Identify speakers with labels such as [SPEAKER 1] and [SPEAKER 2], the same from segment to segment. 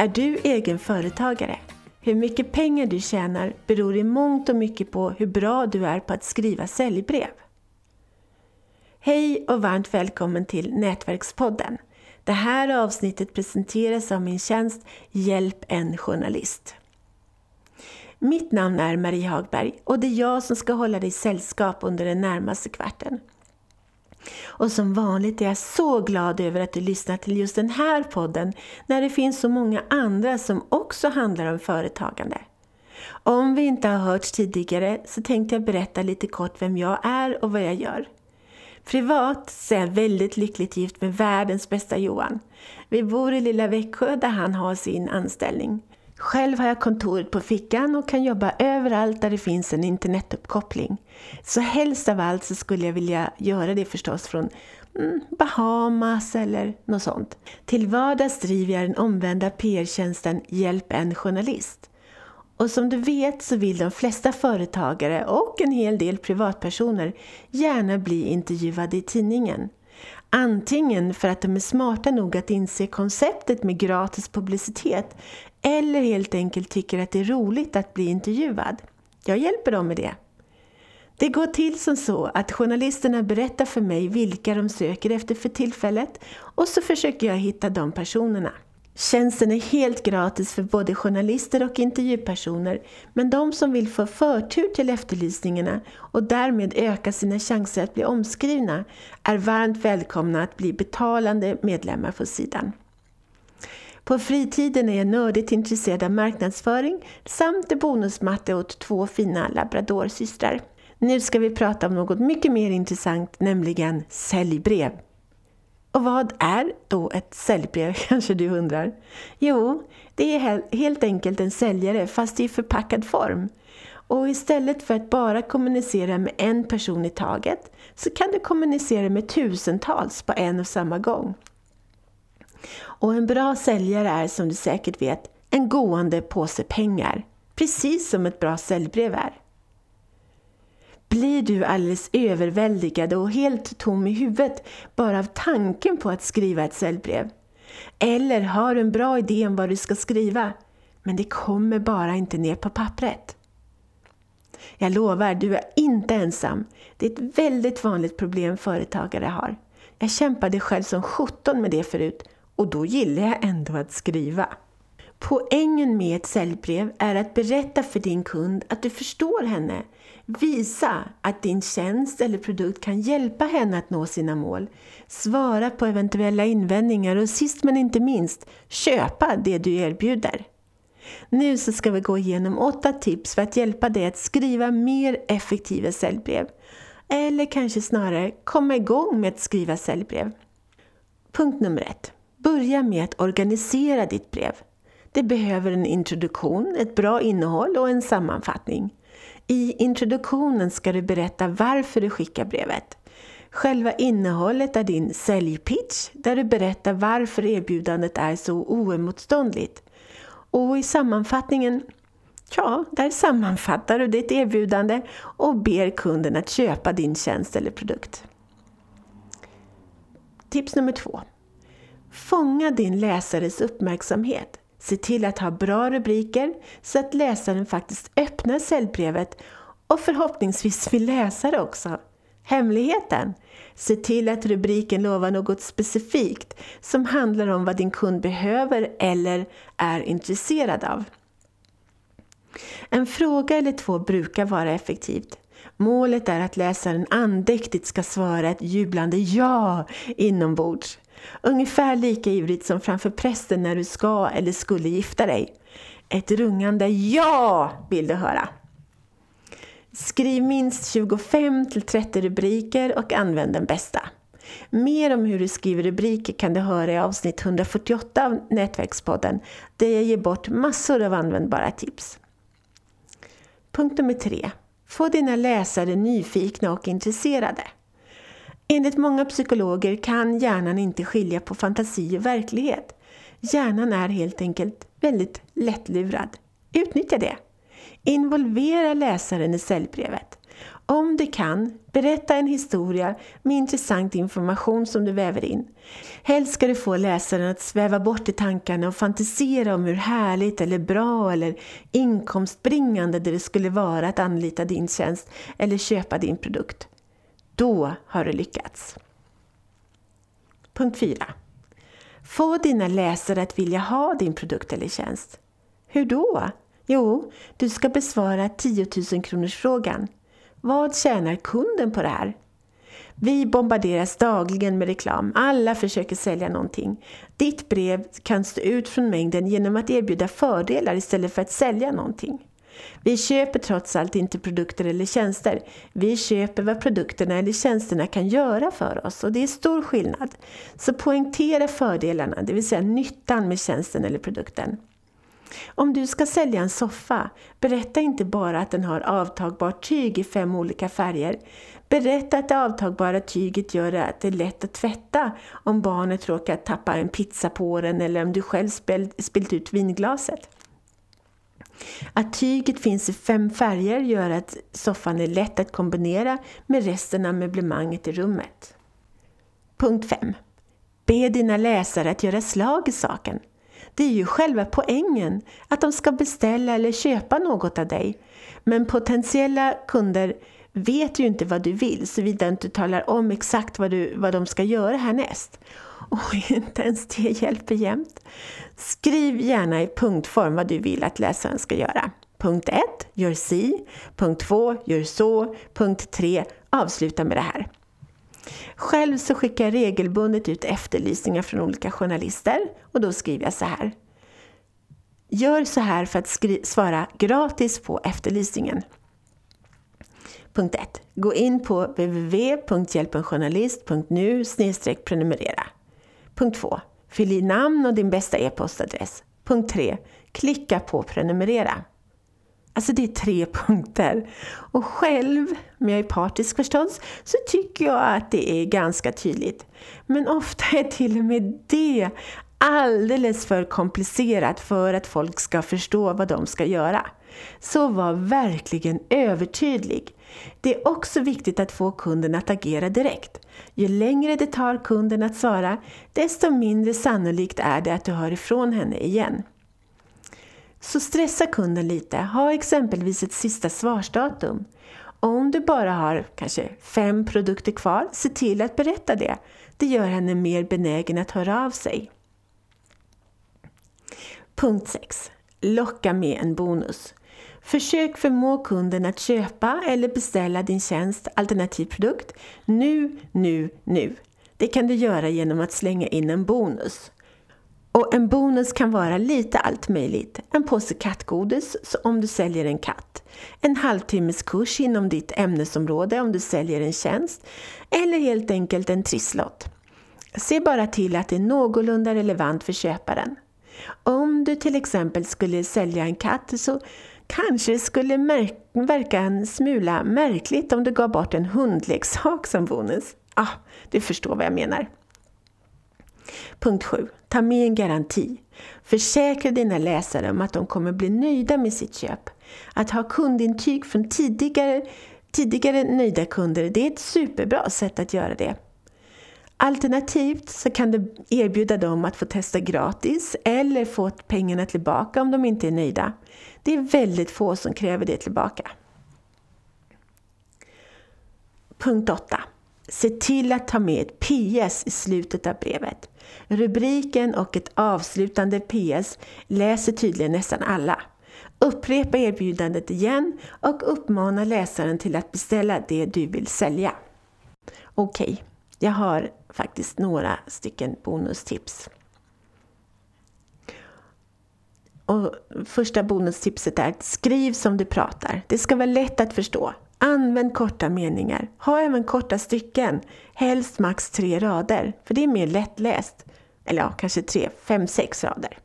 [SPEAKER 1] Är du egen företagare? Hur mycket pengar du tjänar beror i mångt och mycket på hur bra du är på att skriva säljbrev. Hej och varmt välkommen till Nätverkspodden. Det här avsnittet presenteras av min tjänst Hjälp en journalist. Mitt namn är Marie Hagberg och det är jag som ska hålla dig sällskap under den närmaste kvarten. Och som vanligt är jag så glad över att du lyssnar till just den här podden när det finns så många andra som också handlar om företagande. Om vi inte har hörts tidigare så tänkte jag berätta lite kort vem jag är och vad jag gör. Privat så är jag väldigt lyckligt gift med världens bästa Johan. Vi bor i lilla Växjö där han har sin anställning. Själv har jag kontoret på fickan och kan jobba överallt där det finns en internetuppkoppling. Så helst av allt så skulle jag vilja göra det förstås från mm, Bahamas eller något sånt. Till vardags driver jag den omvända PR-tjänsten Hjälp en journalist. Och som du vet så vill de flesta företagare och en hel del privatpersoner gärna bli intervjuade i tidningen. Antingen för att de är smarta nog att inse konceptet med gratis publicitet eller helt enkelt tycker att det är roligt att bli intervjuad. Jag hjälper dem med det. Det går till som så att journalisterna berättar för mig vilka de söker efter för tillfället och så försöker jag hitta de personerna. Tjänsten är helt gratis för både journalister och intervjupersoner men de som vill få förtur till efterlysningarna och därmed öka sina chanser att bli omskrivna är varmt välkomna att bli betalande medlemmar på sidan. På fritiden är jag nördigt intresserad av marknadsföring samt är bonusmatte åt två fina labradorsystrar. Nu ska vi prata om något mycket mer intressant, nämligen säljbrev. Och vad är då ett säljbrev kanske du undrar? Jo, det är helt enkelt en säljare fast i förpackad form. Och istället för att bara kommunicera med en person i taget så kan du kommunicera med tusentals på en och samma gång. Och en bra säljare är som du säkert vet en gående påse pengar. Precis som ett bra säljbrev är. Blir du alldeles överväldigad och helt tom i huvudet bara av tanken på att skriva ett säljbrev? Eller har du en bra idé om vad du ska skriva, men det kommer bara inte ner på pappret? Jag lovar, du är inte ensam. Det är ett väldigt vanligt problem företagare har. Jag kämpade själv som 17 med det förut och då gillar jag ändå att skriva. Poängen med ett säljbrev är att berätta för din kund att du förstår henne. Visa att din tjänst eller produkt kan hjälpa henne att nå sina mål. Svara på eventuella invändningar och sist men inte minst, köpa det du erbjuder. Nu så ska vi gå igenom åtta tips för att hjälpa dig att skriva mer effektiva säljbrev. Eller kanske snarare komma igång med att skriva säljbrev. Punkt nummer ett. Börja med att organisera ditt brev. Det behöver en introduktion, ett bra innehåll och en sammanfattning. I introduktionen ska du berätta varför du skickar brevet. Själva innehållet är din säljpitch där du berättar varför erbjudandet är så oemotståndligt. Och i sammanfattningen, ja, där sammanfattar du ditt erbjudande och ber kunden att köpa din tjänst eller produkt. Tips nummer två. Fånga din läsares uppmärksamhet. Se till att ha bra rubriker så att läsaren faktiskt öppnar säljbrevet och förhoppningsvis vill läsa det också. Hemligheten? Se till att rubriken lovar något specifikt som handlar om vad din kund behöver eller är intresserad av. En fråga eller två brukar vara effektivt. Målet är att läsaren andäktigt ska svara ett jublande ja inombords. Ungefär lika ivrigt som framför prästen när du ska eller skulle gifta dig. Ett rungande ja vill du höra. Skriv minst 25-30 rubriker och använd den bästa. Mer om hur du skriver rubriker kan du höra i avsnitt 148 av Nätverkspodden där jag ger bort massor av användbara tips. Punkt nummer tre. Få dina läsare nyfikna och intresserade. Enligt många psykologer kan hjärnan inte skilja på fantasi och verklighet. Hjärnan är helt enkelt väldigt lättlurad. Utnyttja det! Involvera läsaren i säljbrevet. Om du kan, berätta en historia med intressant information som du väver in. Helst ska du få läsaren att sväva bort i tankarna och fantisera om hur härligt eller bra eller inkomstbringande det skulle vara att anlita din tjänst eller köpa din produkt. Då har du lyckats. Punkt 4. Få dina läsare att vilja ha din produkt eller tjänst. Hur då? Jo, du ska besvara 10 000 kronors frågan. Vad tjänar kunden på det här? Vi bombarderas dagligen med reklam. Alla försöker sälja någonting. Ditt brev kan stå ut från mängden genom att erbjuda fördelar istället för att sälja någonting. Vi köper trots allt inte produkter eller tjänster. Vi köper vad produkterna eller tjänsterna kan göra för oss och det är stor skillnad. Så poängtera fördelarna, det vill säga nyttan med tjänsten eller produkten. Om du ska sälja en soffa, berätta inte bara att den har avtagbart tyg i fem olika färger. Berätta att det avtagbara tyget gör att det är lätt att tvätta om barnet råkar tappa en pizza på den eller om du själv spillt ut vinglaset. Att tyget finns i fem färger gör att soffan är lätt att kombinera med resten av möblemanget i rummet. Punkt 5. Be dina läsare att göra slag i saken. Det är ju själva poängen, att de ska beställa eller köpa något av dig. Men potentiella kunder vet ju inte vad du vill såvida du inte talar om exakt vad, du, vad de ska göra härnäst. Och inte ens det hjälper jämt. Skriv gärna i punktform vad du vill att läsaren ska göra. Punkt 1, gör si. Punkt 2, gör så. Punkt 3, avsluta med det här. Själv så skickar jag regelbundet ut efterlysningar från olika journalister och då skriver jag så här. Gör så här för att svara gratis på efterlysningen. Punkt 1. Gå in på www.hjälpenjournalist.nu prenumerera. Punkt 2. Fyll i namn och din bästa e-postadress. Punkt 3. Klicka på prenumerera. Alltså det är tre punkter. Och själv, om jag är partisk förstås, så tycker jag att det är ganska tydligt. Men ofta är till och med det alldeles för komplicerat för att folk ska förstå vad de ska göra. Så var verkligen övertydlig. Det är också viktigt att få kunden att agera direkt. Ju längre det tar kunden att svara, desto mindre sannolikt är det att du hör ifrån henne igen. Så stressa kunden lite. Ha exempelvis ett sista svarsdatum. Om du bara har kanske fem produkter kvar, se till att berätta det. Det gör henne mer benägen att höra av sig. Punkt 6. Locka med en bonus. Försök förmå kunden att köpa eller beställa din tjänst alternativ produkt nu, nu, nu. Det kan du göra genom att slänga in en bonus. Och en bonus kan vara lite allt möjligt. En påse kattgodis om du säljer en katt. En halvtimmes kurs inom ditt ämnesområde om du säljer en tjänst. Eller helt enkelt en trisslott. Se bara till att det är någorlunda relevant för köparen. Om du till exempel skulle sälja en katt så kanske det skulle verka en smula märkligt om du gav bort en hundleksak som bonus. Ah, du förstår vad jag menar. Punkt 7. Ta med en garanti. Försäkra dina läsare om att de kommer bli nöjda med sitt köp. Att ha kundintyg från tidigare, tidigare nöjda kunder, det är ett superbra sätt att göra det. Alternativt så kan du erbjuda dem att få testa gratis eller få pengarna tillbaka om de inte är nöjda. Det är väldigt få som kräver det tillbaka. Punkt 8. Se till att ta med ett PS i slutet av brevet. Rubriken och ett avslutande PS läser tydligen nästan alla. Upprepa erbjudandet igen och uppmana läsaren till att beställa det du vill sälja. Okej, okay, jag har faktiskt några stycken bonustips. Och första bonustipset är att skriv som du pratar. Det ska vara lätt att förstå. Använd korta meningar. Ha även korta stycken. Helst max tre rader, för det är mer lättläst. Eller ja, kanske tre, fem, sex rader.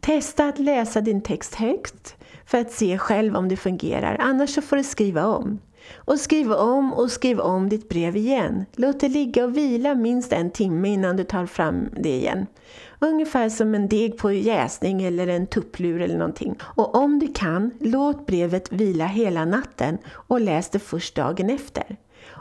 [SPEAKER 1] Testa att läsa din text högt för att se själv om det fungerar. Annars så får du skriva om. Och skriv om och skriv om ditt brev igen. Låt det ligga och vila minst en timme innan du tar fram det igen. Ungefär som en deg på jäsning eller en tupplur eller någonting. Och om du kan, låt brevet vila hela natten och läs det först dagen efter.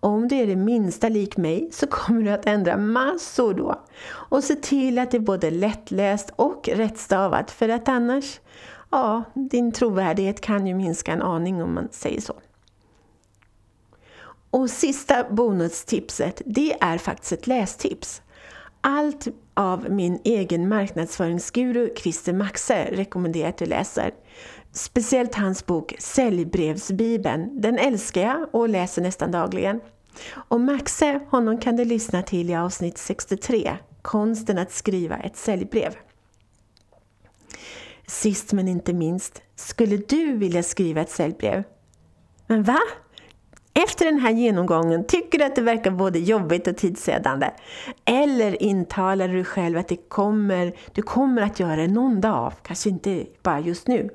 [SPEAKER 1] Om du är det minsta lik mig så kommer du att ändra massor då. Och se till att det är både lättläst och rättstavat för att annars, ja, din trovärdighet kan ju minska en aning om man säger så. Och sista bonustipset, det är faktiskt ett lästips. Allt av min egen marknadsföringsguru Christer Maxe rekommenderar att du läser. Speciellt hans bok Säljbrevsbibeln. Den älskar jag och läser nästan dagligen. Och Maxe, honom kan du lyssna till i avsnitt 63, Konsten att skriva ett säljbrev. Sist men inte minst, skulle du vilja skriva ett säljbrev? Men va? Efter den här genomgången, tycker du att det verkar både jobbigt och tidsödande? Eller intalar du själv att det kommer, du kommer att göra det någon dag, kanske inte bara just nu?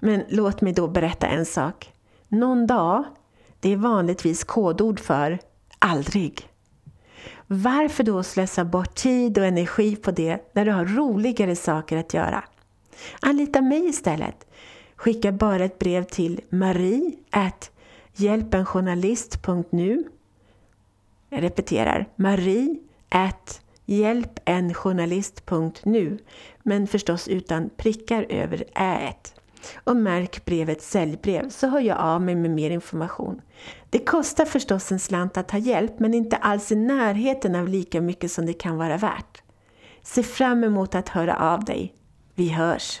[SPEAKER 1] Men låt mig då berätta en sak. Någon dag, det är vanligtvis kodord för aldrig. Varför då slösa bort tid och energi på det när du har roligare saker att göra? Anlita mig istället. Skicka bara ett brev till marie hjälpenjournalist.nu Jag repeterar, marie hjälpenjournalist.nu men förstås utan prickar över ät. Och märk brevet säljbrev så hör jag av mig med mer information. Det kostar förstås en slant att ha hjälp men inte alls i närheten av lika mycket som det kan vara värt. Se fram emot att höra av dig. Vi hörs!